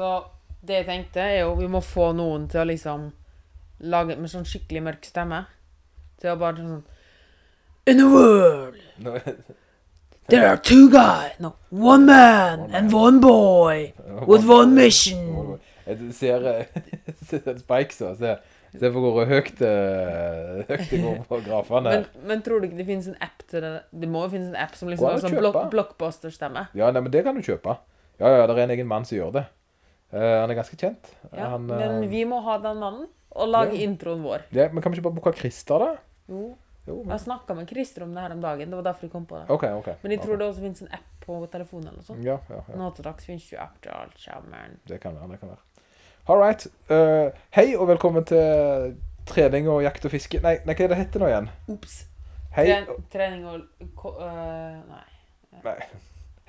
Så det jeg tenkte, er jo vi må få noen til å liksom lage med sånn skikkelig mørk stemme. Til å bare sånn In the world there are two guys No, one man and one boy with one mission. Jeg ser eh, ser Spike så. Se, se for hvor høyt, eh, det går på grafene. Men, men tror du ikke det finnes en app til det? Det må jo finnes en app som liksom har sånn blockbuster-stemme. Ja, nei, men det kan du kjøpe. Ja, ja, det er en egen mann som gjør det. Eh, han er ganske kjent. Ja, han, men eh, vi må ha den mannen og lage Ja. introen vår. ja, men kan vi ikke bare booke Christer, da? Jo. Jo, men... Jeg snakka med Christer om det her om dagen. Det var derfor jeg kom på det. OK, OK. Men jeg tror det også finnes en app på telefonen eller noe sånt. Ja, ja, ja. Nå til dags finnes jo app til alt sammen. Det kan være. det kan være. All right. Uh, hei og velkommen til trening og jakt og fiske. Nei, nei hva er det heter nå igjen? Ops. Hei, Tren, trening og øh, Nei. nei.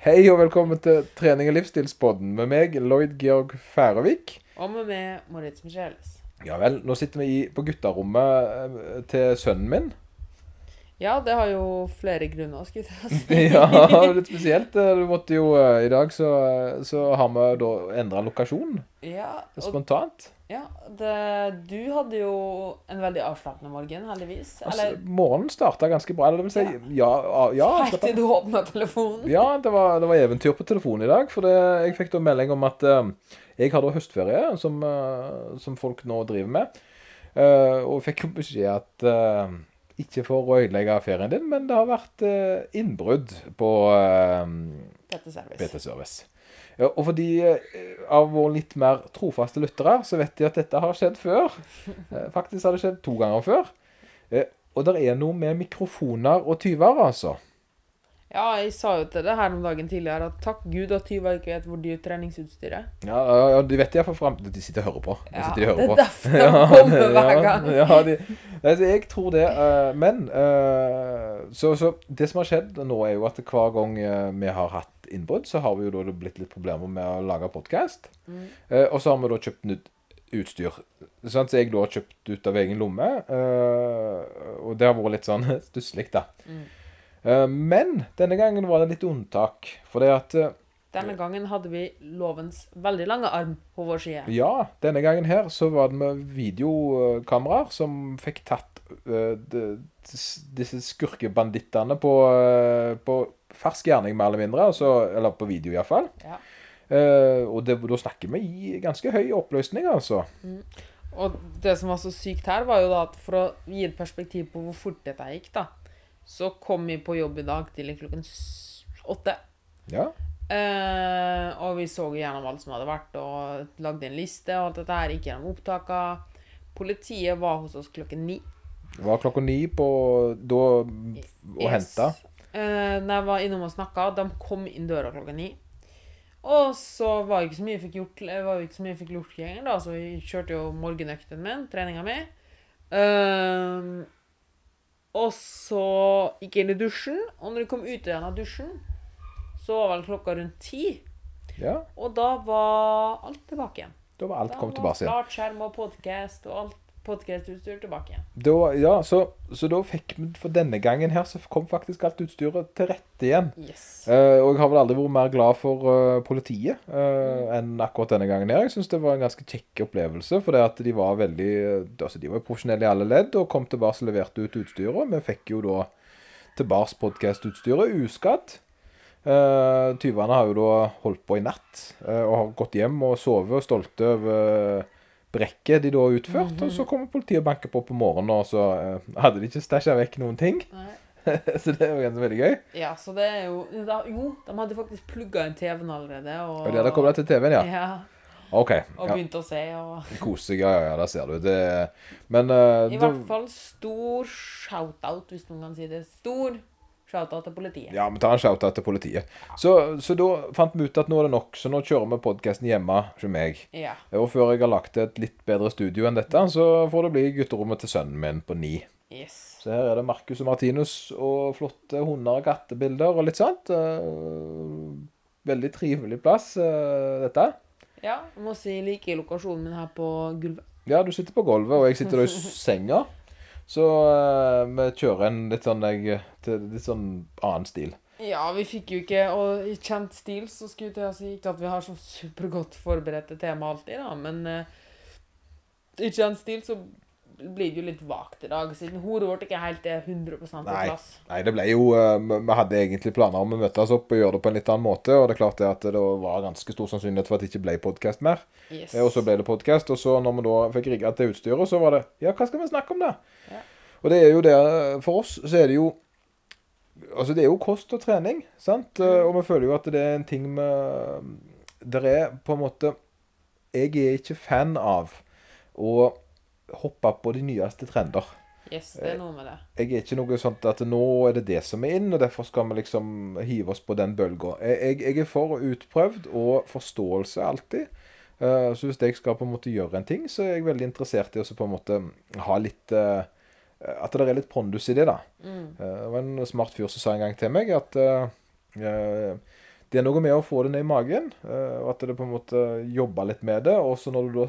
Hei og velkommen til trening og livsstilspodden med meg, Lloyd Georg Færøvik. Og med meg Moritz Micheles. Ja vel, nå sitter vi i, på gutterommet eh, til sønnen min. Ja, det har jo flere grunner, skulle jeg si. ja, litt spesielt. Eh, Du måtte jo, eh, I dag så, så har vi da endra lokasjon Ja, og, spontant. ja det, du hadde jo en veldig avslappende morgen, heldigvis. Altså, morgenen starta ganske bra. Eller det vil si, ja, ja, ja helt til du åpna telefonen. Ja, det var, det var eventyr på telefonen i dag. For det, jeg fikk da melding om at uh, jeg har da høstferie, som, uh, som folk nå driver med. Uh, og fikk jo beskjed at eh, ikke for å ødelegge ferien din, men det har vært eh, innbrudd på service. PT-service. Ja, og for de eh, av våre litt mer trofaste lyttere, så vet de at dette har skjedd før. Eh, faktisk har det skjedd to ganger før. Eh, og det er noe med mikrofoner og tyver, altså. Ja, jeg sa jo til det her om dagen tidligere at takk Gud at tyver ikke vet hvor dyrt treningsutstyr er. Ja, ja, de vet iallfall fram De sitter og hører på. De Ja, sitter og det er derfor de kommer hver gang. Ja, ja, de, altså, jeg tror det. eh, men eh, så, så det som har skjedd nå, er jo at hver gang eh, vi har hatt innbrudd, så har vi jo da blitt litt problemer med å lage podkast. Mm. og så har vi da kjøpt nytt utstyr. Sånn som jeg da har kjøpt ut av egen lomme. og det har vært litt sånn stusslig, da. Mm. Eh, men denne gangen var det litt unntak. Det at eh, Denne gangen hadde vi lovens veldig lange arm på vår side. Ja, denne gangen her så var det med videokameraer som fikk tatt uh, de- disse skurkebandittene på, uh, på fersk gjerning, mer eller mindre. Altså, eller på video, iallfall. Ja. Uh, og det, da snakker vi i ganske høy oppløsning, altså. Og det som var så sykt her, var jo da at for å gi et perspektiv på hvor fort dette gikk, da, så kom vi på jobb i dag tidlig klokken åtte. Ja. Eh, og vi så gjennom alt som hadde vært, og lagde en liste, og alt dette her gikk gjennom opptaka. Politiet var hos oss klokken ni. Det var klokka ni på da å Yes. hente. Eh, jeg var innom og snakka, de kom inn døra klokka ni. Og så var det ikke så mye jeg fikk gjort, det var ikke så mye jeg fikk gjort lenger, da, så vi kjørte jo morgenøkten min, treninga mi. Eh, og så gikk jeg inn i dusjen, og når jeg kom ut igjen av dusjen, så var vel klokka rundt ti. Ja, Og da var alt tilbake igjen. da var alt Da kommet tilbake igjen. flatskjerm og podkast og alt podkastutstyr tilbake igjen. Da, ja, så, så da fikk vi For denne gangen her så kom faktisk alt utstyret til rette igjen. Yes. Eh, og jeg har vel aldri vært mer glad for uh, politiet eh, enn akkurat denne gangen her. Jeg syns det var en ganske kjekk opplevelse, for det at de var veldig altså De var jo profesjonelle i alle ledd og kom tilbake og leverte ut utstyret. Vi fikk jo da tilbake podkastutstyret uskadd. Uh, tyvene har jo da holdt på i natt eh, og har gått hjem og sovet og stolte over brekket de da har utført. Og så kommer politiet og banker på på morgenen, og så eh, hadde de ikke stæsja vekk noen ting. Så det er jo ganske veldig gøy. Ja, så det er jo da, Jo, de hadde faktisk plugga inn TV-en allerede. Og, Og det hadde kommet til TV-en, ja. ja. OK. Og Ja. begynte å se. Og Kose ja, ja, ja, der ser du. Det, men uh, I hvert fall stor shout-out, hvis noen kan si det. Stor shout-out til politiet. Ja, vi tar en shout-out til politiet. Så, så da fant vi ut at nå er det nok, så nå kjører vi podkasten hjemme hos meg. Ja. Og før jeg har lagt et litt bedre studio enn dette, så får det bli gutterommet til sønnen min på ni. Yes. Så her er det Marcus og Martinus og flotte hunder og kattebilder og litt sånt. Eh, Veldig trivelig plass, eh, dette. Ja, jeg må si jeg liker lokasjonen min her på gulvet. Ja, du sitter på gulvet, og jeg sitter da i senga. Så uh, vi kjører en litt sånn, jeg, litt sånn annen stil. Ja, vi fikk jo ikke Og i kjent stil så skulle jeg si ikke at vi har så supergodt forberedte tema alltid, da, men uh, i kjent stil så blir det jo litt vagt i dag, siden hodet vårt ikke helt er 100 på plass. Nei, det ble jo uh, Vi hadde egentlig planer om å møtes opp og gjøre det på en litt annen måte, og det er klart det at det var ganske stor sannsynlighet for at det ikke ble podkast mer. Yes. Og så ble det podkast, og så når vi da fikk rigga til utstyret, så var det Ja, hva skal vi snakke om, da? Og det er jo det For oss så er det jo Altså, det er jo kost og trening, sant? Mm. Eh, Og vi føler jo at det er en ting med Der er på en måte Jeg er ikke fan av å hoppe på de nyeste trender. Yes, det er noe med det. Jeg er ikke noe sånt at nå er det det som er inn, og derfor skal vi liksom hive oss på den bølga. Jeg, jeg, jeg er for utprøvd og forståelse alltid. Eh, så hvis jeg skal på en måte gjøre en ting, så er jeg veldig interessert i å på en måte ha litt eh, At det er litt pondus i det, da. Mm. Eh, Det var en smart fyr som sa en gang til meg at eh, eh, det er noe med å få det ned i magen, eh, og at det på en måte jobber litt med det. Og så når du da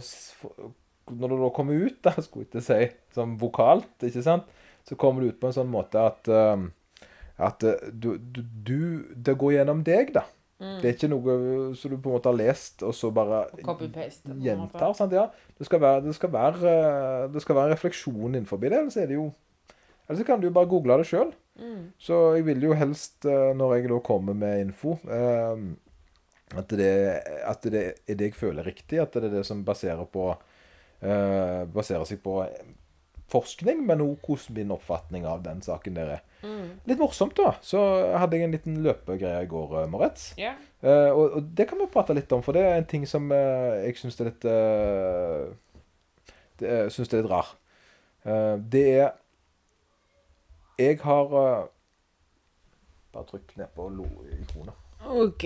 når du da kommer ut, da, skulle jeg ikke si, som vokalt, ikke sant, så kommer du ut på en sånn måte at eh, at eh, du, du, du Det går gjennom deg, da. Mm. Det er ikke noe som du på en måte har lest, og så bare gjentar. sant, ja. Det skal være, det skal være, eh, det skal være en refleksjon innenfor det, ellers er det jo Ellers så kan du jo bare google det sjøl. Mm. Så jeg vil jo helst, eh, når jeg da kommer med info, eh, at det, at det er det jeg føler riktig. At det er det som baserer, på, eh, baserer seg på forskning, men òg hvordan min oppfatning av den saken der er. Mm. Litt morsomt, da. Så hadde jeg en liten løpegreie i går, eh, Moretz. Ja. Eh, og, og det kan vi prate litt om, for det er en ting som eh, jeg syns er litt uh, det, synes det er litt rar. Eh, det er Jeg har Bare trykk ned på lo-ikonet. OK.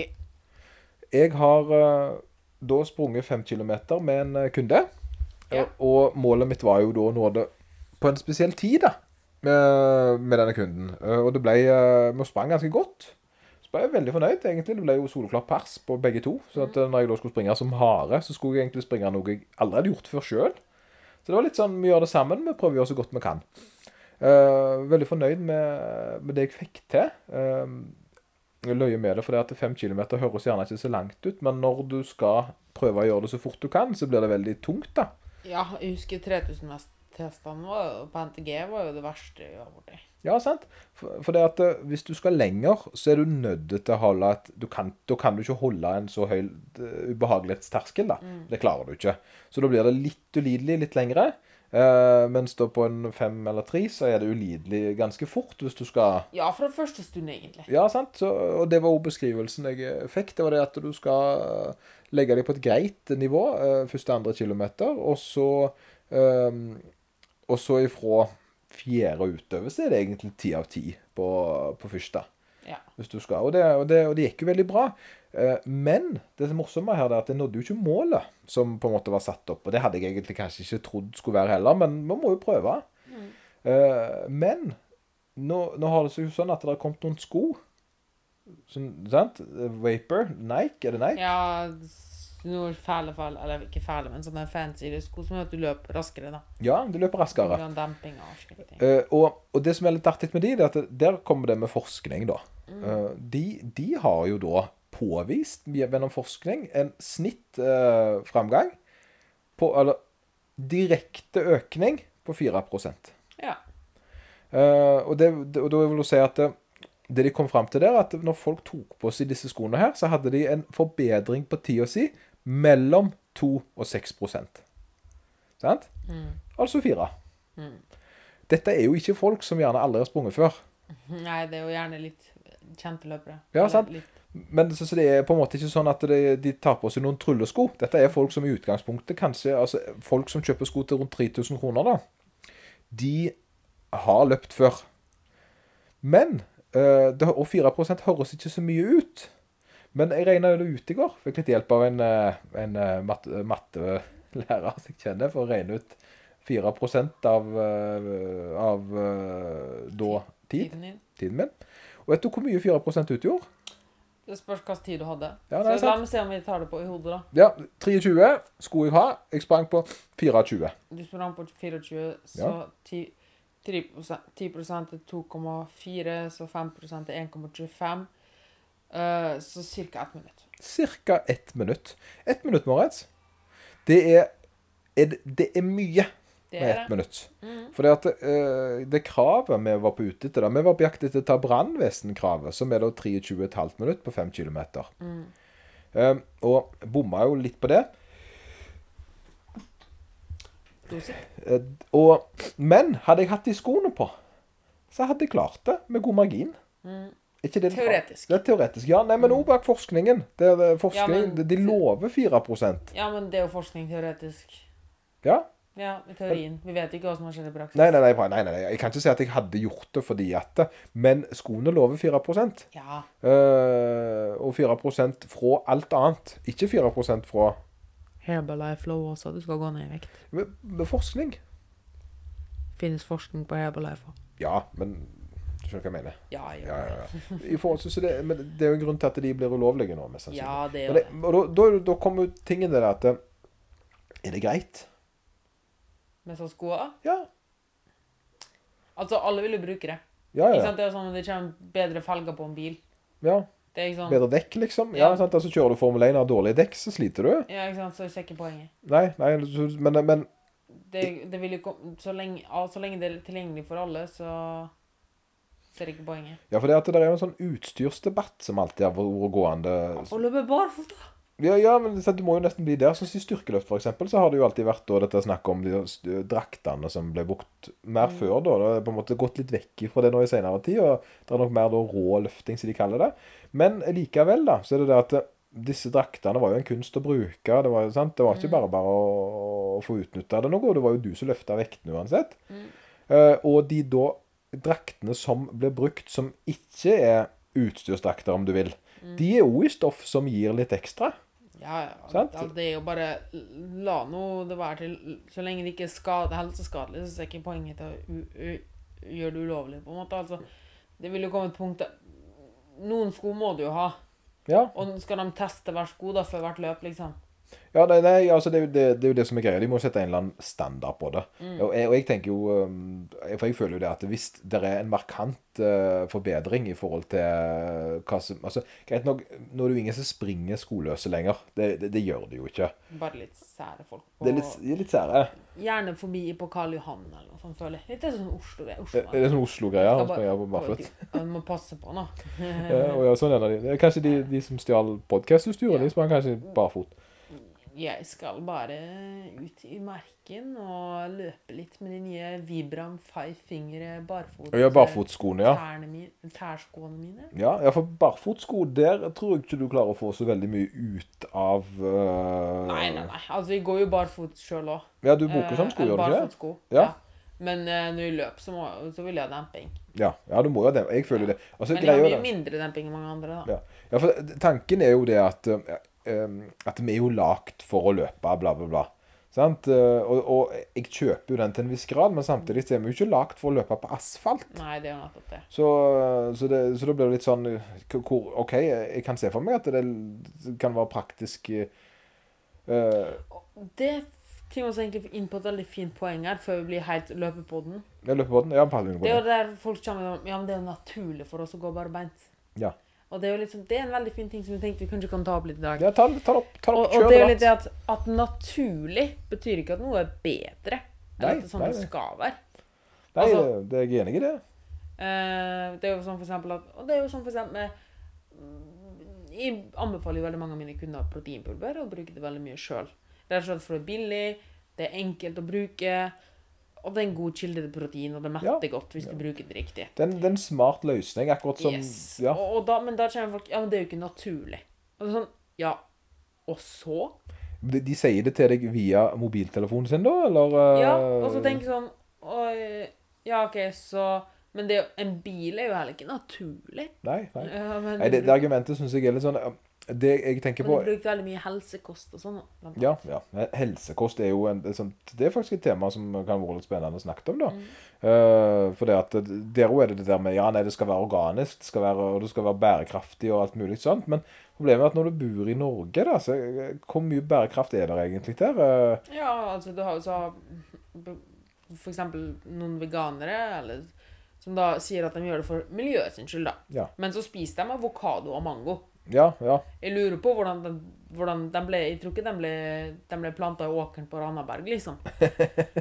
Jeg har da sprunget fem kilometer med en kunde. Ja. Og målet mitt var jo da å nå det på en spesiell tid, da. Med, med denne kunden. Eh, Og det ble eh, Vi sprang ganske godt. Så ble jeg veldig fornøyd, egentlig. Det ble jo soleklar pers på begge to. Så at eh, når jeg da skulle springe som hare, så skulle jeg egentlig springe noe jeg aldri hadde gjort før sjøl. Så det var litt sånn vi gjør det sammen. Vi prøver å gjøre så godt vi kan. Veldig fornøyd med, med det jeg fikk til. Jeg løyer med det, for det at fem kilometer høres gjerne ikke så langt ut, men når du skal prøve å gjøre det så fort du kan, så blir det veldig tungt, da. Ja, jeg husker 3000-testene var på NTG var jo det verste jeg var borti. Ja, sant? For, for det at eh, hvis du skal lenger, så er du nødt til å holde et du kan, Da kan du ikke holde en så høy eh, ubehagelighetsterskel, da. Det klarer du ikke. Så da blir det litt ulidelig litt lengre. Eh, mens da på en fem eller tre så er det ulidelig ganske fort hvis du skal Ja, fra første stund, egentlig. Ja, sant. Så, og det var òg beskrivelsen jeg eh, fikk. Det var det at du skal eh, legge deg på et greit nivå eh, første andre kilometer, og så eh, Og så ifra fjerde og utover så er det egentlig ti av ti på, på første. Ja. Hvis du skal. Og det, og, det, og det gikk jo veldig bra. Eh, Men det morsomme her er at jeg nådde jo ikke målet som på en måte var satt opp. Og det hadde jeg egentlig kanskje ikke trodd skulle være heller, men man må jo prøve. Mm. Men nå, nå har det seg jo sånn at det har kommet noen sko. Sånn, sant? Vapor. Nike, er det Nike? Ja, s- noe fæle, fæle Eller ikke fæle, men sånne fancy sko som gjør at du løper raskere, da. Ja, du løper raskere. Demping og slike ting. Eh, og, og det som er litt artig med de, det er at der kommer det med forskning, da. Eh, de, de har jo da påvist gjennom forskning en snittframgang uh, framgang på Eller direkte økning på 4% Ja. Eh, og, det, det, og da vil jeg si at det, det de kom fram til der, at når folk tok på seg disse skoene her, så hadde de en forbedring på tida si mellom 2 og 6 Sant? Mm. Altså 4. Dette er jo ikke folk som gjerne aldri har sprunget før. Nei, det er jo gjerne litt kjente løpere. Ja, sant. Men så, så det er på en måte ikke sånn at de, de tar på seg noen tryllesko. Dette er folk som i utgangspunktet kanskje altså Folk som kjøper sko til rundt 3000 kroner, da. De har løpt før. Men eh, det, Og 4 høres ikke så mye ut. Men jeg regna det ut i går. Fikk litt hjelp av en, eh, en mattelærer matte- som jeg kjenner, for å regne ut 4% av, eh, av eh, da tid, tiden tiden min. Og vet du hvor mye 4 utgjorde? Det spørs hvilken tid du hadde. Ja, så la meg se om vi tar det på i hodet, da. Ja, 23 skulle jeg ha. Jeg sprang på 24. Du sprang på 24, så 10, 10 er 2,4, så 5 er 1,25. Eh, så ca. ett minutt. Cirka ett minutt. Ett minutt, Moritz. Det er, er det- er mye Det med ett minutt. Mm. For det, at, uh, det kravet vi var på ute etter, da, vi var på jakt etter å ta brannvesenkravet, som er da 23,5 minutt på 5 km. Mm. Uh, og bomma jo litt på det. Og, men hadde jeg hatt de skoene på, så hadde jeg klart det med god margin. Mm. Ikke det det- Teoretisk. Det er teoretisk. Ja, nei, men òg bak forskningen. Det er, det, forskning, Ja, men- de, lover 4 Ja, men det er jo forskning teoretisk. Ja. Ja, i teorien. Vi vet ikke hva som har skjedd i praksis. Nei, nei, nei, nei, nei. Jeg kan ikke si at jeg hadde gjort det fordi at Men skoene lover 4% Ja. Uh, Og 4 fra alt annet. Ikke 4% fra Herbalife Flow også. Du skal gå ned i vekt. med, med forskning. Finnes forskning på Herbalife. Ja, men du skjønner hva jeg mener. Ja, Ja, ja, ja. I forhold det, men det er jo en grunn til at de blir ulovlige nå, mest sannsynlig. Ja, det er jo det, og da, da, da kommer jo tingen der at eh, Er det greit? Med sånne sko? Ja. Altså, alle vil jo bruke det. Ja, ja. Det er jo sånn at det kommer bedre felger på en bil. ja. Sånn Bedre dekk, liksom. Ja, Ja. Altså, Kjører du Formel 1 og har dårlige dekk, så sliter du. Ja, ikke sant? Så er ikke poenget. Nei, nei, men, men Det, det vil jo komme så lenge, ja, så lenge det er tilgjengelig for alle, så så er ikke poenget. Ja, for det, at det er en sånn utstyrsdebatt som alltid har vært gående. Å løpe barfota! Ja, ja, men så du må jo nesten bli der. Sånn som i styrkeløft, eksempel, så har det jo alltid vært da, dette snakket om de draktene som ble brukt mer Mm. før. da. Det har på en måte gått litt vekk fra det nå i senere tid, og det er nok mer da rå løfting, som de kaller det. Men likevel, da, så er det det at eh, disse draktene var jo en kunst å bruke. Det var, sant? Det var ikke bare bare å, å få utnytta det noe, det var jo du som løfta vektene uansett. Mm. Uh, og de da draktene som ble brukt, som ikke er utstyrsdrakter, om du vil, Mm. de er òg i stoff som gir litt ekstra. Ja, ja. Det er jo bare La nå det være til Så lenge det ikke er skade, helseskadelig, så er ikke poenget til å gjøre det ulovlig, på en måte. Altså, det vil jo komme et punkt der Noen sko må du jo ha. Ja, Og skal de teste hver sko da før hvert løp, liksom? Ja nei, nei, altså det, er det, det er jo det som er greia. De må sette en eller annen standard på det. Mm. Og, jeg, og jeg tenker jo um, For jeg føler jo det at hvis det er en markant uh, forbedring i forhold til uh, hva som Altså, greit nok, nå er det jo ingen som springer skoløse lenger. Det, det, det gjør det jo ikke. Bare litt sære folk. Det er litt, de er litt sære. Gjerne forbi på Karl Johan eller noe sånt, føler jeg. Litt sånn Oslo-greier. Oslo er det sånn Oslo-greier? På barfot? Ja, må passe på nå. Ja, og ja, sånn er det. er kanskje de, de som stjal podkastutstyret, Ja. de sprang kanskje barfot. Jeg skal bare ut i marken og løpe litt med de nye Vibram Five Fingre barfot... Ja, barfotskoene, ja. Mine, tærskoene mine. Ja, ja, for barfotsko, der tror jeg ikke du klarer å få så veldig mye ut av uh, Nei, nei, nei. Altså, jeg går jo barfot sjøl òg. Ja, du bruker sånn sko, gjør du ikke det? Barfotsko. Ja. Men uh, når jeg løper, så, må, så vil jeg ha demping. Ja, ja, du må jo det. Jeg føler det. Altså, Men jeg har mye mindre demping enn mange andre, da. Ja. ja, for tanken er jo det at uh, At vi er jo lagt for å løpe, bla, bla, bla. Sant? Uh, og, og jeg kjøper jo den til en viss grad, men samtidig er vi jo ikke lagt for å løpe på asfalt. Nei, det er jo nettopp det. Så, så, det, så da blir det litt sånn uh, hvor, OK, jeg kan se for meg at det kan være praktisk uh, Det ting oss egentlig inn på et veldig fint poeng her, før vi blir helt løpe på den. Ja, løper på den. Ja, Det er jo der folk kommer med Ja, men det er jo naturlig for oss å gå bare beint. Ja. Og det er jo liksom, det er en veldig fin ting som vi tenkte vi kanskje kan ta opp litt i dag. Ja, ta, ta opp. Ta det og, og det er jo litt det at, at naturlig betyr ikke at noe er bedre. enn Nei, at det sånn nei, det skal være. Nei, altså- det er jeg enig i det. Eh, det er jo sånn for eksempel at Og det er jo sånn for eksempel med mm, Jeg anbefaler jo veldig mange av mine kunder proteinpulver og bruker det veldig mye sjøl. Rett og slett for det er billig, det er enkelt å bruke, og det er en god kilde til protein, og det metter Ja. godt hvis du bruker det riktig. Det er en, det er en smart løsning, akkurat som yes. Ja. Og, og da, men da kommer folk Ja, men det er jo ikke naturlig. Og det er sånn Ja, og så? De, de sier det til deg via mobiltelefonen sin, da, eller? eh, Ja, og så tenker jeg sånn Oi, ja, OK, så Men det, en bil er jo heller ikke naturlig. Nei, nei. Ja, men nei det, det argumentet syns jeg er litt sånn Det jeg tenker Men på du bruker veldig mye helsekost og sånn. Ja, ja. Helsekost er jo en, det er sånt, det er faktisk et tema som kan være litt spennende å snakke om. da. Mm. Uh, for det at der òg er det det der med ja, nei, det skal være organisk, det skal være, og det skal være bærekraftig og alt mulig sånt. Men problemet er at når du bor i Norge, da, så hvor mye bærekraft er det egentlig der? Uh, Ja, altså du har jo så For eksempel noen veganere, eller som da sier at de gjør det for miljøet sin skyld, da. Ja. Men så spiser de avokado og mango. Ja, ja. Jeg lurer på hvordan de, hvordan de ble Jeg tror ikke de ble, de ble planta i åkeren på Randaberg, liksom.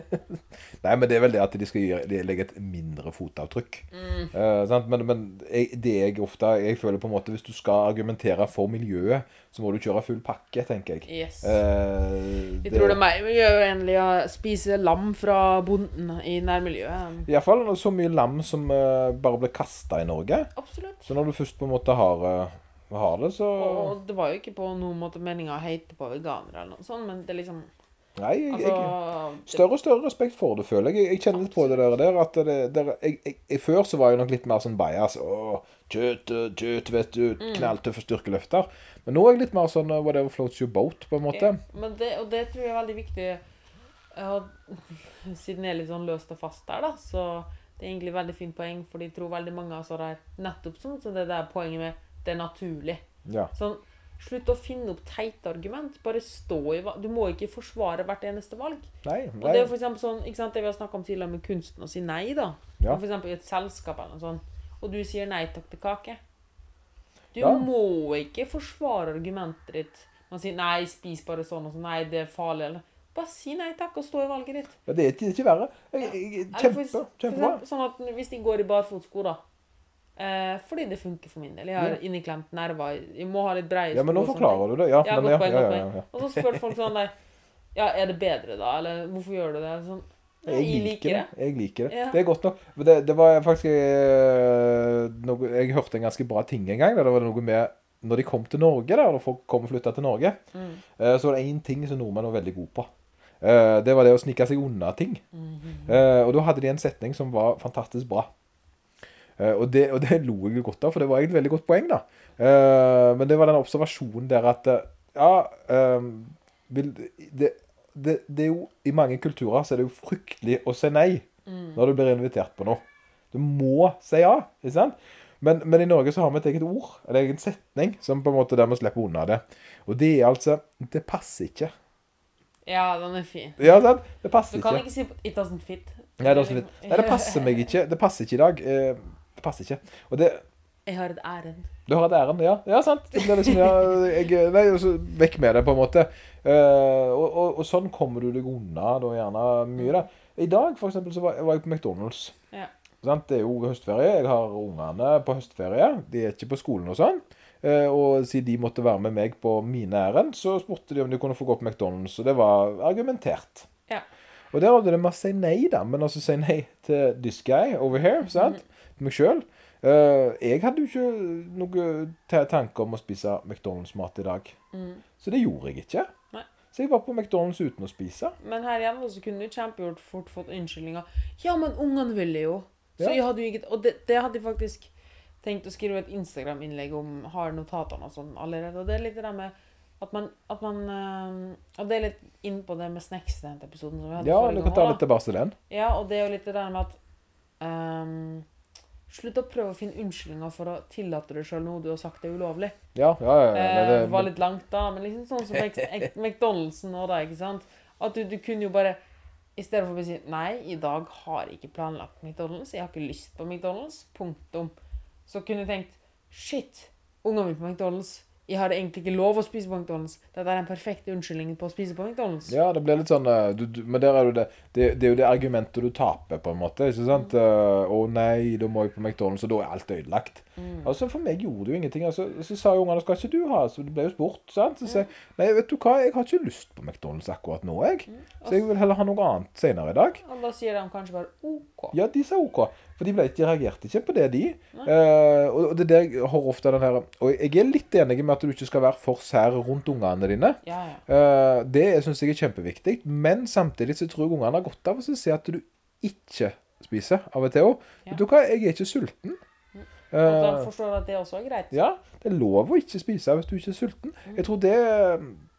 Nei, men det er vel det at de skal gjøre, de legge et mindre fotavtrykk. Eh, sant? Men, men jeg, det jeg ofte Jeg føler på en måte hvis du skal argumentere for miljøet, så må du kjøre full pakke, tenker jeg. Yes. Eh, Jeg tror det er mer miljøvennlig å spise lam fra bonden i nærmiljøet. Iallfall så mye lam som uh, bare ble kasta i Norge. Absolutt. Så når du først på en måte har, eh, har det, så Og det var jo ikke på noen måte meninga å heite på veganere eller noe sånt, men det er liksom Nei, jeg, Altså jeg, større og større respekt for det, føler jeg. Jeg, kjenner litt på det der. at det, der jeg, jeg, Før så var jeg nok litt mer sånn bias. Å, kjøtt, eh, kjøtt, vet du. Mm. Knalltøffe styrkeløfter. Men nå er jeg litt mer sånn eh, whatever floats your boat, på en måte. Ja, men det, og det tror jeg er veldig viktig Siden jeg er litt sånn løst og fast der, da, så det er egentlig veldig fint poeng, for de tror veldig mange av det har nettopp sånn så det der poenget med det er naturlig. Ja. Sånn, Slutt å finne opp teite argument. Bare stå i valg. Du må ikke forsvare hvert eneste valg. Nei, Og det er for sånn, ikke sant, det vi har snakka om tidligere med kunsten å si nei, da. Ja. For eksempel i et selskap eller noe sånt, og du sier nei takk til kake. Du Ja. må ikke forsvare argumentet ditt. Man sier nei, spis bare sånn og sånn. Nei, det er farlig. Eller bare si nei takk og stå i valget ditt. Ja, det er ikke, er verre. Jeg, jeg, kjempe, kjempebra. sånn at hvis de går i barfotsko, da. Eh, fordi det funker for min del. Jeg har Ja. inneklemt nerver. Jeg må ha litt breie Ja, men nå forklarer du det. Ja, men ja, ja, ja. Og så spør folk sånn der Ja, er det bedre da? Eller hvorfor gjør du det? Sånn, ja, Jeg liker det. Jeg liker det. Det er godt nok. Det, det var faktisk eh, noe, Jeg hørte en ganske bra ting en gang. Der det var noe med Når de kom til Norge, da, når folk kom og flytta til Norge, Mm. eh, så var det én ting som nordmenn var veldig gode på. Eh, Det var det å snike seg unna ting. Mm. -hmm. Og da hadde de en setning som var fantastisk bra. Eh, Og det, og det lo jeg godt av, for det var egentlig et veldig godt poeng, da. Eh, Men det var den observasjonen der at eh, Ja, det, det, det er jo I mange kulturer så er det jo fryktelig å si nei Mm. når du blir invitert på noe. Du må si ja, ikke sant? Men, men i Norge så har vi et eget ord, en egen setning, som på en måte der vi slipper unna det. Og det er altså Det passer ikke. Ja, den er fin. Ja, sant? Det passer ikke. Du kan ikke. ikke si 'it doesn't fit'. Nei, det, doesn't fit. nei, det passer meg ikke. Det passer ikke i dag. Det passer ikke. Og det Jeg har et ærend. Du har et ærend, ja. Ja, sant. Det liksom, ja, jeg, nei, og så vekk med det, på en måte. Uh, og, og, og sånn kommer du deg unna da gjerne mye, da. I dag, for eksempel, så var, var jeg på McDonald's. Ja. Sant? Det er jo høstferie. Jeg har ungene på høstferie. De er ikke på skolen og sånn. Eh, og siden de måtte være med meg på mine ærend, så spurte de om de kunne få gå på McDonald's. Og det var argumentert. Ja. Og der hadde det med å si nei, da. Men altså si nei til this guy over here, sant? Til meg sjøl. jeg hadde jo ikke noe ta- tanke om å spise McDonald's-mat i dag. Mm. Så det gjorde jeg ikke. Nei. Så jeg var på McDonald's uten å spise. Men her igjen så kunne du kjempegjort fort fått unnskyldninger. Ja, men ungene ville jo. Så Ja. jeg hadde jo ikke Og det, det hadde jeg faktisk tenkt å skrive et Instagram-innlegg om, har notatene og sånn allerede. Og det er litt det der med at man, at man eh, Og det er litt inn på det med snacks i den episoden som vi hadde Ja, forrige du kan ta litt tilbake til den. Ja, og det er jo litt det der med at ehm, Slutt å prøve å finne unnskyldninger for å tillate deg sjøl noe du har sagt er ulovlig. Ja, ja, ja. ja. Eh, det det, var litt langt da, men liksom sånn som McDonald'sen nå da, ikke sant? At du, du kunne jo bare, i stedet for å si, nei, i dag har jeg ikke planlagt McDonald's, jeg har ikke lyst på McDonald's, punktum. Så kunne du tenkt, shit, ungene vil på McDonald's, jeg hadde egentlig ikke lov å spise på McDonald's. Dette er den perfekte unnskyldningen på å spise på McDonald's. ja, det blir litt sånn eh, du, du, Men der er jo det, det Det er jo det argumentet du taper, på en måte. Ikke sant? Mm. uh, Å nei, da må jeg på McDonald's, og da er alt ødelagt. Mm. Altså, For meg gjorde det jo ingenting. Altså, så sa jo ungene skal ikke du ha, så det ble jo spurt. sant? Så sier jeg nei, vet du hva, jeg har ikke lyst på McDonald's akkurat nå, jeg. Så jeg vil heller ha noe annet senere i dag. Og da sier de kanskje bare OK. Ja, de sa OK. For de, ble, de reagerte ikke på det, de. Uh, og det er der har ofte den her Og jeg er litt enig med at du ikke skal være for sær rundt ungene dine. Ja, ja. Uh, det syns jeg er kjempeviktig. Men samtidig så tror jeg ungene har godt av å se at du ikke spiser av og til òg. Ja. Vet du hva, jeg er ikke sulten. Og de forstår forstår at det også er greit. ja, det er lov å ikke spise hvis du ikke er sulten. Jeg tror det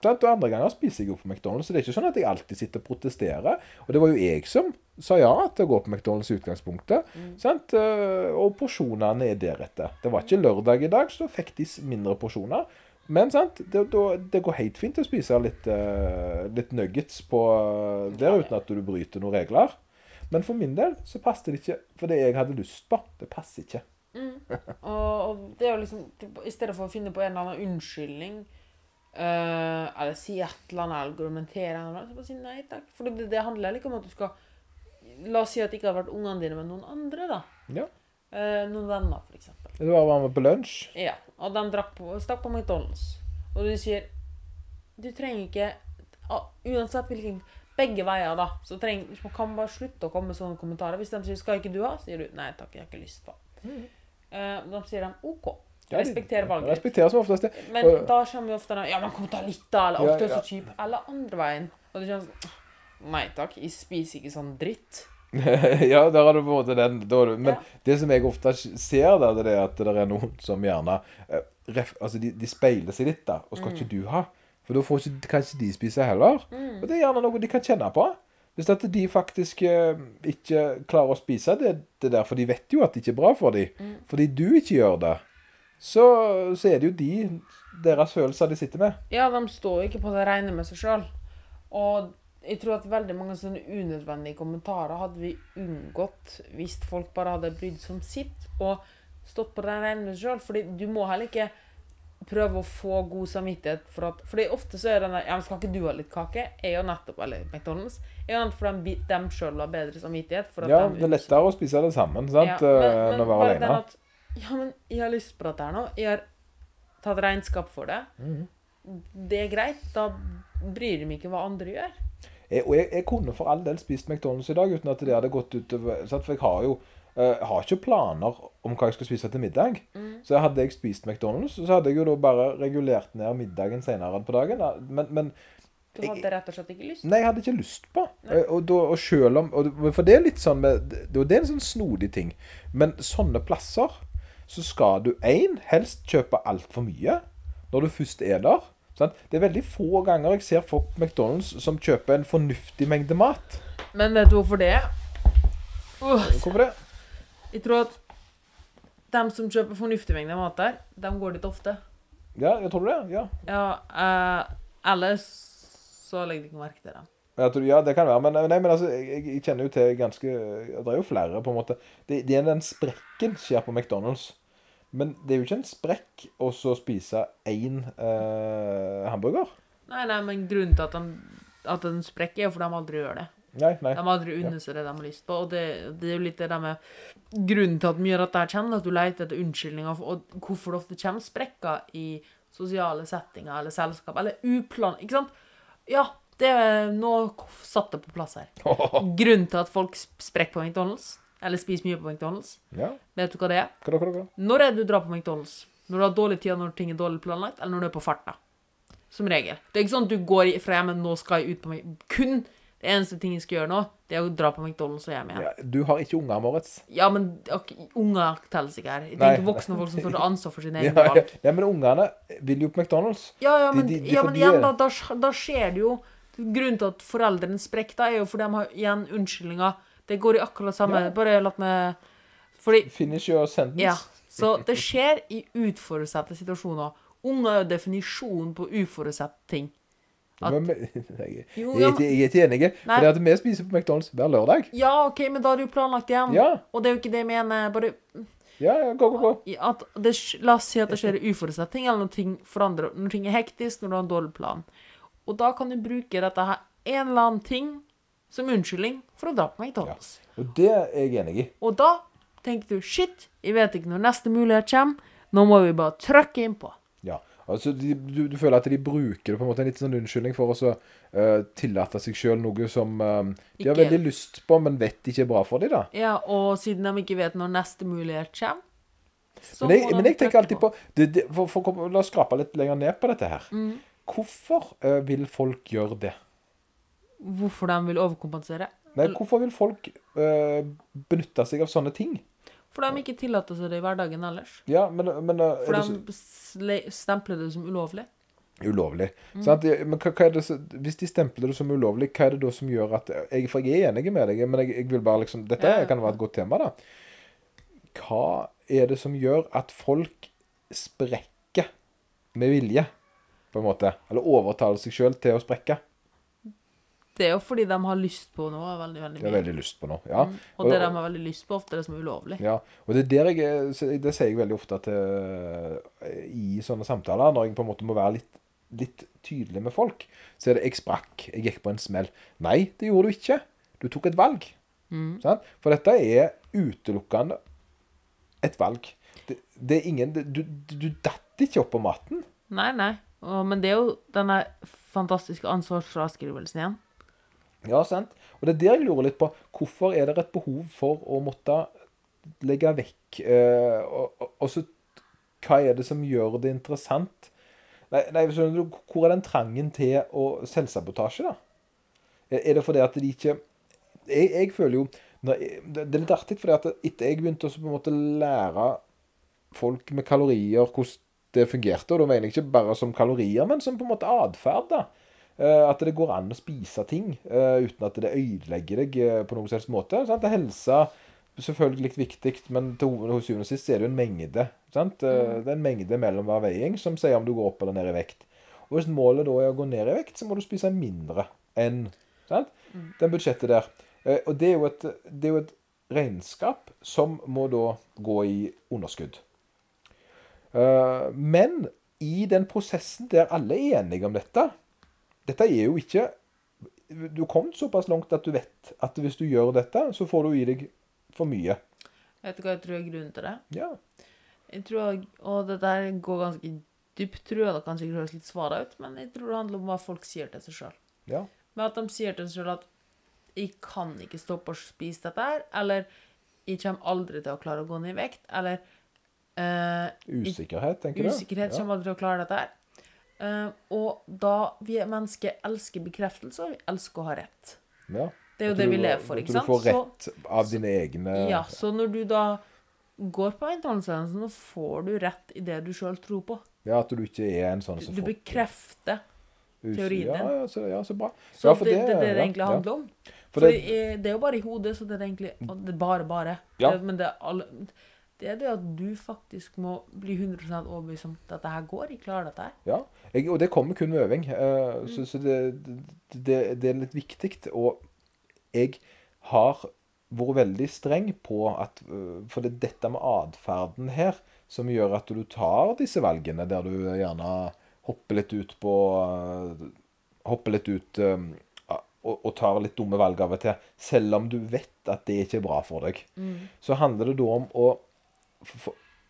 sant? Og andre ganger spiser jeg jo på McDonald's, så det er ikke sånn at jeg alltid sitter og protesterer. Og det var jo jeg som sa ja til å gå på McDonald's i utgangspunktet. Sant? Eh, Og porsjonene er deretter. Det var ikke lørdag i dag, så da fikk de mindre porsjoner. Men sant? Det, det går helt fint å spise litt, eh, litt nuggets på, eh, der uten at du bryter noen regler. Men for min del så passet det ikke for det jeg hadde lyst på. Det passer ikke. Og, og det er jo liksom I stedet for å finne på en eller annen unnskyldning uh, eller si et eller annet eller argumentere eller noe, så bare si nei takk. For det, det handler ikke om at du skal La oss si at det ikke har vært ungene dine, men noen andre, da. Ja. Uh, noen venner, eksempel. Det var med på lunsj. Ja, og de på, stakk på McDonald's. Og du sier Du trenger ikke uh, Uansett hvilken Begge veier, da. Så treng, man kan bare slutte å komme med sånne kommentarer. Hvis de sier 'Skal ikke du ha?' sier du 'Nei takk, jeg har ikke lyst på'. Eh, da sier de OK. Ja, de- Respekter valget. Respekterer som oftest det. Men da kommer jo ofte den Ja, man kan ta litt, da. Eller ofte er så kjip. Eller andre veien. Og det sånn Nei takk, jeg spiser ikke sånn dritt. ja, der har du på en måte den. Du- men Ja. det som jeg ofte ser, der, det er at det er noen som gjerne eh, ref, Altså, de, de speiler seg litt, da. Og skal ikke du ha? For da får ikke, kanskje de spise heller. Og det er gjerne noe de kan kjenne på. Hvis at de faktisk eh, ikke klarer å spise det, det der, for de vet jo at det ikke er bra for dem, fordi du ikke gjør det, så, så er det jo de, deres følelser de sitter med. Ja, de står ikke på det rene med seg sjøl. Og jeg tror at veldig mange sånne unødvendige kommentarer hadde vi unngått hvis folk bare hadde brydd seg om sitt og stått på det rene med seg sjøl. Fordi du må heller ikke prøve å få god samvittighet for at Fordi ofte så er den der Ja, men skal ikke du ha litt kake? er jo nettopp Eller McDonald's. Er jo nettopp fordi de, dem sjøl har bedre samvittighet. Ja, de det er lettere å spise det sammen, sant, Ja, men enn å være alene. at, Ja, men jeg har lyst på dette her nå. Jeg har tatt regnskap for det. Mm. Det er greit. Da bryr de meg ikke hva andre gjør. Jeg, og jeg, jeg kunne for all del spist McDonald's i dag uten at det hadde gått utover? For jeg har jo eh, har ikke planer om hva jeg skal spise til middag. Mm. Så hadde jeg spist McDonald's, så hadde jeg jo da bare regulert ned middagen senere på dagen. Men, men Du hadde rett og slett ikke lyst. Nei, jeg hadde ikke lyst på. Eh, Og, da, og selv om, og, For det er litt sånn med, det er en sånn snodig ting. Men sånne plasser så skal du én helst kjøpe altfor mye når du først er der. Sant? Det er veldig få ganger jeg ser folk på McDonald's som kjøper en fornuftig mengde mat. Men vet du hvorfor det? Uh, Hvorfor det? Jeg tror at de som kjøper fornuftig mengde mat der, de går dit ofte. Ja, jeg tror det. Ja. Ja, eh, ellers så legger de ikke merke til det. Tror, ja, det kan være. Men, nei, men altså, jeg, jeg kjenner jo til ganske Det er jo flere, på en måte. Det, det er den sprekken skjer på McDonald's. Men det er jo ikke en sprekk å så spise én eh, hamburger. Nei, nei, men grunnen til at den, at den sprekker, er jo fordi de aldri gjør det. Nei, nei. De aldri unnet seg det de har lyst på. Og det, det er jo litt det der med Grunnen til at mye av dette kommer, at du leter etter unnskyldninger og hvorfor det ofte kommer sprekker i sosiale settinger eller selskap, eller uplan... Ikke sant? Ja, det er Nå satt det på plass her. Grunnen til at folk sprekker på McDonald's, eller spiser mye på McDonald's, Ja, vet du hva det er? hva hva da? Når er det du drar på McDonald's? Når du har dårlig tid, når ting er dårlig planlagt, eller når du er på farta? Som regel. Det er ikke sånn at du går fra hjemmet, nå skal jeg ut på meg. Kun det eneste ting jeg skal gjøre nå, det er å dra på McDonald's og hjem igjen. Ja, du har ikke unger, Moritz. Ja, men okay, unger telles ikke her. Jeg tenker voksne folk som føler ansvar for sine Ja, egne ja, valg. ja, men ungene vil jo på McDonald's. Ja, ja, men, de- de- ja, men igjen, da, da, da skjer det jo Grunnen til at foreldrene sprekker, da, er jo fordi de har igjen unnskyldninger. Det går i akkurat samme Ja. Bare la meg Fordi Finish your sentence. Ja. Så det skjer i uforutsette situasjoner. Unger er jo definisjonen på uforutsette ting. At- Men, men, jeg, Jo, ja, ikke- jeg er ikke enig. For det at vi spiser på McDonald's hver lørdag. Ja, OK, men da er det jo planlagt igjen. Ja, Og det er jo ikke det jeg mener. Bare ja, ja, gå, gå, gå. at det, La oss si at det skjer uforutsette ting, eller når ting forandrer Når ting er hektisk, når du har en dårlig plan. Og da kan du bruke dette her en eller annen ting som unnskyldning for å dra på McDonald's. Og det er jeg enig i. Og da tenker du shit, jeg vet ikke når neste mulighet kommer. Nå må vi bare trykke innpå. Altså, de, du, du føler at de bruker det på en måte en litt sånn unnskyldning for å eh, tillate seg sjøl noe som eh, de har veldig lyst på, men vet ikke er bra for dem, da. Ja, og siden de ikke vet når neste mulighet kommer så Men jeg, men jeg tenker alltid på det, det, for, for, for, La oss skrape litt lenger ned på dette her. Mm. Hvorfor uh, vil folk gjøre det? Hvorfor de vil overkompensere. Nei, hvorfor vil folk uh, benytte seg av sånne ting? For de ikke tillater seg det i hverdagen ellers. Ja, men, men eh, For de så stempler det som ulovlig. ulovlig? Mm. Men hva, hva det så, hvis de stempler det som ulovlig, hva er det da som gjør at jeg, For jeg er enig med deg, men jeg, jeg vil bare liksom Dette Ja, ja. kan være et godt tema, da. Hva er det som gjør at folk sprekker med vilje, på en måte? Eller overtaler seg sjøl til å sprekke? Det er jo fordi de har lyst på noe veldig, veldig De har veldig lyst på noe. Ja. Mm. Og det de har veldig lyst på, ofte er det som er ulovlig. Ja, og det er der jeg Det sier jeg veldig ofte til, i sånne samtaler, når jeg på en måte må være litt, litt tydelig med folk. Så er det 'jeg sprakk', 'jeg gikk på en smell'. Nei, det gjorde du ikke. Du tok et valg. Mm. Sant? For dette er utelukkende et valg. Det, det er ingen Du, du datt ikke opp på matten. Nei, nei. Og, men det er jo denne fantastiske ansvarsfraskrivelsen igjen. Ja, sant? Og det er der jeg lurer litt på hvorfor er det et behov for å måtte legge vekk eh, og, og, så Hva er det som gjør det interessant? Nei, nei du, Hvor er den trangen til å selvsabotasje, da? Er er det fordi at de ikke Jeg, jeg føler jo jeg- det er litt artig, fordi at etter jeg begynte å på en måte lære folk med kalorier hvordan det fungerte, og da mener jeg ikke bare som kalorier, men som på en måte atferd, da. Eh, At det går an å spise ting eh, uten at det ødelegger deg eh, på noen slags måte. Sant? Helse selvfølgelig viktig, men til syvende og sist er det jo en mengde. Sant? Mm. Det er en mengde mellom hver veiing som sier om du går opp eller ned i vekt. Og hvis målet da er å gå ned i vekt, så må du spise mindre enn sant? den budsjettet der. Og det er, et, det er jo et regnskap som må da gå i underskudd. Men i den prosessen der alle er enige om dette Dette er jo ikke Du kom kommet såpass langt at du vet at hvis du gjør dette, så får du i deg for mye. Vet du hva jeg tror er grunnen til det? Ja. Jeg tror, Og det der går ganske dypt, tror jeg. Det kan sikkert høres litt svara ut, men jeg tror det handler om hva folk sier til seg sjøl. ja. Med at de sier til seg sjøl at 'jeg kan ikke stoppe å spise dette her', eller 'jeg kommer aldri til å klare å gå ned i vekt', eller eh, Usikkerhet, tenker du? Usikkerhet Ja. kommer aldri til å klare dette her. Eh, og da vi er mennesker elsker bekreftelse, og vi elsker å ha rett. Ja. Det er jo det vi lever for, ikke sant? Du får Så- rett av dine egne Ja, så når du da går på internettsendelse, så får du rett i det du sjøl tror på. Ja, at du ikke er en sånn Du, som du får bekrefter. teorien din. ja, så, ja, så bra. Så Ja, det, det- det, er det det egentlig handler om. For For det- det, er jo bare i hodet, så det er egentlig det er bare bare. Men det er, alle, det er det at du faktisk må bli 100 overbevist om at dette her går. Jeg klarer dette. Ja, jeg, og det kommer kun med øving. eh, Mm. Så, så det, det, det er litt viktig. Og jeg har vært veldig streng på at øh, For det er dette med atferden her som gjør at du tar disse valgene der du gjerne hopper litt ut på øh, Hopper litt ut og, og tar litt dumme valg av og til, selv om du vet at det ikke er bra for deg. Så handler det da om å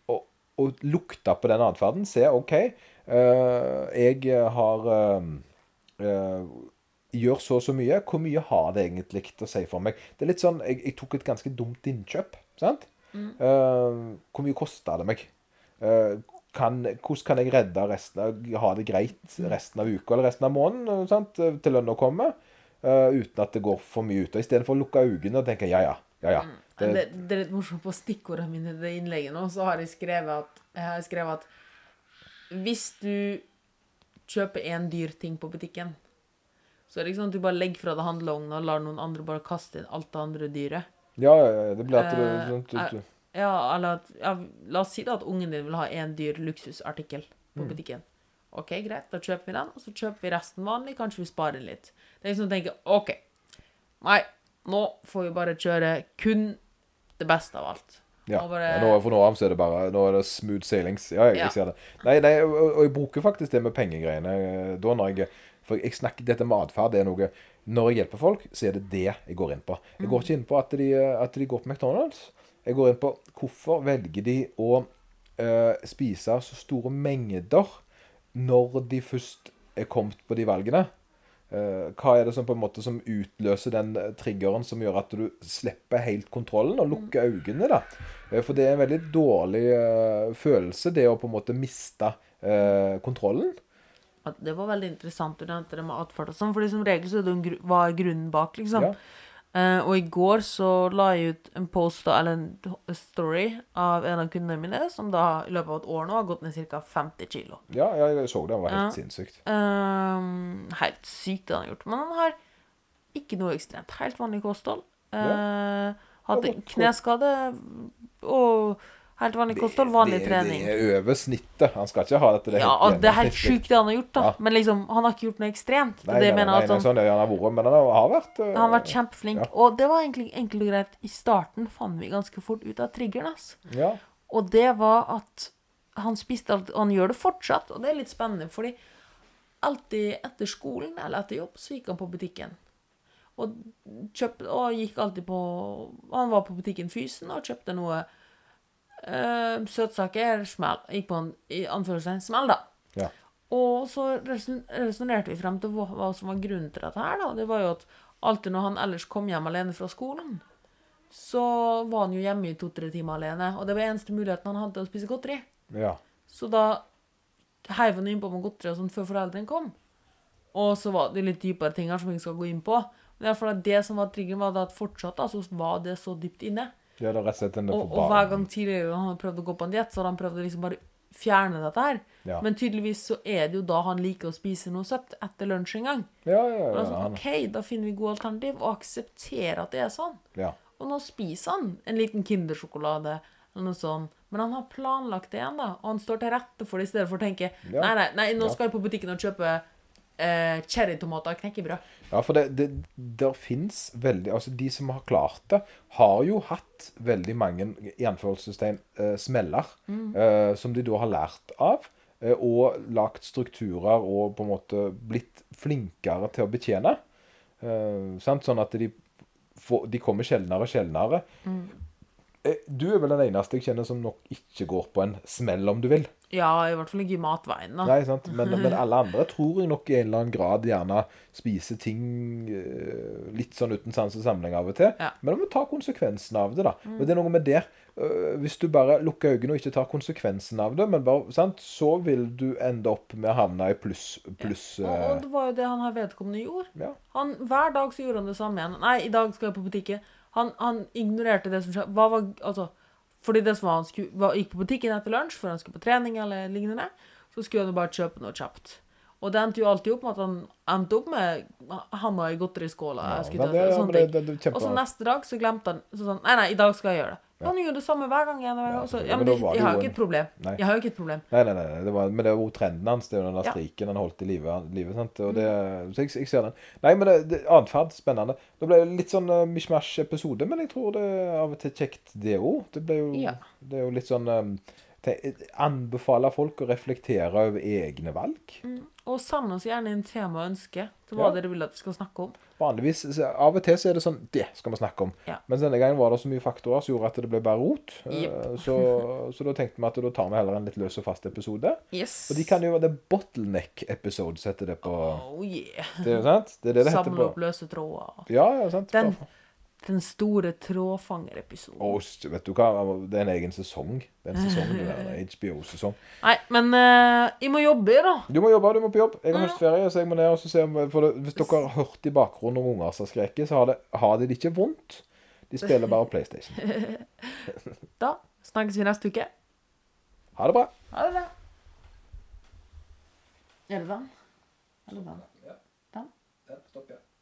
å, å lukte på den atferden. Se OK, eh, jeg har eh, eh, Gjør så og så mye. Hvor mye har det egentlig å si for meg? Det er litt sånn, Jeg, jeg tok et ganske dumt innkjøp. sant? Eh, hvor mye kosta det meg? Eh, kan, hvordan kan jeg redde resten av, ha det greit resten av uka eller resten av måneden sant? til lønna kommer? uh, uten at det går for mye ut. Og Istedenfor å lukke øynene og tenke ja, ja. Ja, ja. Det, det, det er litt morsomt på stikkordene mine i det innlegget nå, så har jeg skrevet at, jeg har skrevet at hvis du kjøper en dyr ting på butikken, så er det ikke sånn at du bare legger fra deg handlevogna og lar noen andre bare kaste inn alt det andre dyret. Ja, ja, ja, det blir at du, Eh, sånn, du, er- Ja, eller at ja, La oss si da at ungen din vil ha en dyr luksusartikkel på Mm. butikken. OK, greit, da kjøper vi den, og så kjøper vi resten vanlig. Kanskje vi sparer litt. Det er liksom å tenke OK, nei, nå får vi bare kjøre kun det beste av alt. ja. Bare- ja, nå, For nå av så er det bare Nå er det smooth sailings. Ja, jeg, Ja. jeg ser det. Nei, nei og, og jeg bruker faktisk det med pengegreiene eh, da når jeg For jeg snakker dette med atferd, det er noe Når jeg hjelper folk, så er det det jeg går inn på. Jeg går ikke inn på at de, at de går på McDonald's. Jeg går inn på hvorfor velger de å uh, spise så store mengder når de først er kommet på de valgene. Eh, hva er det som på en måte som utløser den eh, triggeren som gjør at du slipper helt kontrollen og lukker øynene? da? Eh, for det er en veldig dårlig uh, følelse, det å på en måte miste uh, kontrollen. Det var veldig interessant du nevnte det med atferd og sånn, fordi som regel så er det hva er grunnen bak, liksom. Ja. Eh, og i går så la jeg ut en post, da, eller en story, av en av kundene mine, som da i løpet av et år nå har gått ned ca. 50 kilo. Ja, jeg så det. Han var helt Ja. sinnssykt. Uh, helt sykt det han har gjort. Men han har ikke noe ekstremt. Helt vanlig kosthold. Uh, Ja, Hatt en kneskade og Helt vanlig kosthold, vanlig det, trening. Det er over snittet. Han skal ikke ha dette. Det Ja, helt det er helt sjukt det han har gjort, da. Ja. Men liksom, han har ikke gjort noe ekstremt. Nei, det nei, mener nei, at han, sånn han har vært, men han har vært eh, han har vært kjempeflink. Ja. Og det var egentlig enkelt og greit. I starten fant vi ganske fort ut av triggeren hans. Ja. Og det var at han spiste alt, og han gjør det fortsatt, og det er litt spennende, fordi alltid etter skolen eller etter jobb så gikk han på butikken. Og, kjøpt, og gikk alltid på Han var på butikken Fysen og kjøpte noe eh, søtsaker. Smell. Gikk på en i anførselstegn smell, da. Ja. Og så reson- resonnerte vi frem til hva, hva som var grunnen til dette her, da. Det var jo at alltid når han ellers kom hjem alene fra skolen, så var han jo hjemme i to-tre timer alene. Og det var eneste muligheten han hadde til å spise godteri. ja. Så da heiv han innpå med godteri og sånn før foreldrene kom. Og så var det litt dypere ting her som vi ikke skal gå inn på. Men i hvert fall det som var triggeren, var at fortsatt da, så var det så dypt inne. Det er da rett og slett en Og, og hver gang tidligere han hadde prøvd å gå på en diett, så hadde han prøvd å liksom bare fjerne dette her. Ja. Men tydeligvis så er det jo da han liker å spise noe søtt etter lunsj en gang. Ja, ja, ja. sånn, OK, da finner vi gode alternativ, og aksepterer at det er sånn. ja. Og nå spiser han en liten Kindersjokolade eller noe sånt. Men han har planlagt det igjen, da. Og han står til rette for det i stedet for å tenke Ja. Nei, nei, nei, nå skal jeg på butikken og kjøpe eh, cherrytomater knekkebrød. Ja, for det, det der fins veldig Altså, de som har klart det, har jo hatt veldig mange i anførselstegn eh, smeller Mm. eh, som de da har lært av. eh, og lagt strukturer og på en måte blitt flinkere til å betjene. Eh, sant? Sånn at de, får, de kommer sjeldnere og sjeldnere. Mm. Eh, Du er vel den eneste jeg kjenner som nok ikke går på en smell, om du vil. Ja, i hvert fall ikke i matveien, da. Nei, sant? Men, men alle andre tror jeg nok i en eller annen grad gjerne spiser ting eh, litt sånn uten sans og samling av og til. Ja. Mm. Men du må ta konsekvensen av det, da. Og det er noe med det. eh, hvis du bare lukker øynene og ikke tar konsekvensen av det, men bare, sant? så vil du ende opp med å havne i pluss pluss Og, eh, og det var jo det han her vedkommende gjorde. ja. Han, hver dag så gjorde han det samme igjen. Nei, i dag skal jeg på butikken. Han, han ignorerte det som skjedde. Hva var Altså, fordi det som var han skulle, var, gikk på butikken etter lunsj før han skulle på trening eller lignende, så skulle han jo bare kjøpe noe kjapt. Og det endte jo alltid opp med at han endte opp med handa i godteriskåla. Ja, Og så neste dag så glemte han så sånn Nei, nei, i dag skal jeg gjøre det. Han gjør det samme hver gang hver gang. Så, ja, men men jeg har jo ikke et problem. Nei. Jeg har jo ikke et problem. Nei, nei, nei, det var, men det var jo trenden hans. Det er jo den der striken han holdt i live. live sant? Og det, så jeg, jeg ser den. Nei, men det, det, atferd, spennende. Det ble litt sånn uh, mishmash-episode, men jeg tror det er av og til kjekt, det òg. Det, jo- Ja. det er jo litt sånn um, Anbefaler folk å reflektere over egne valg. Og send oss gjerne inn tema og ønske til hva Ja. dere vil at vi skal snakke om. Vanligvis, så, Av og til så er det sånn Det skal vi snakke om. Ja. Men denne gangen var det så mye faktorer som gjorde at det ble bare rot. Yep. Så, så da tenkte vi at da tar vi heller en litt løs og fast episode. Yes. Og de kan jo være det bottleneck episode, setter det på Oh yeah. Det er jo sant? Det er det det heter Samle opp løse tråder. Ja, ja, sant. Den, den store trådfangerepisoden. Oh, vet du hva? Det er en egen sesong. Det er en sesong, det der. en HBO-sesong. Nei, men uh, jeg må jobbe, da. Du må jobbe, du må på jobb. Jeg har høstferie, så jeg må ned og se om for det, Hvis dere har hørt i bakgrunnen om unger som skreker, så har, det, har de det ikke vondt. De spiller bare PlayStation. Da snakkes vi neste uke. Ha det bra. Ha det bra. Er det den? Eller Ja, Stopp, ja.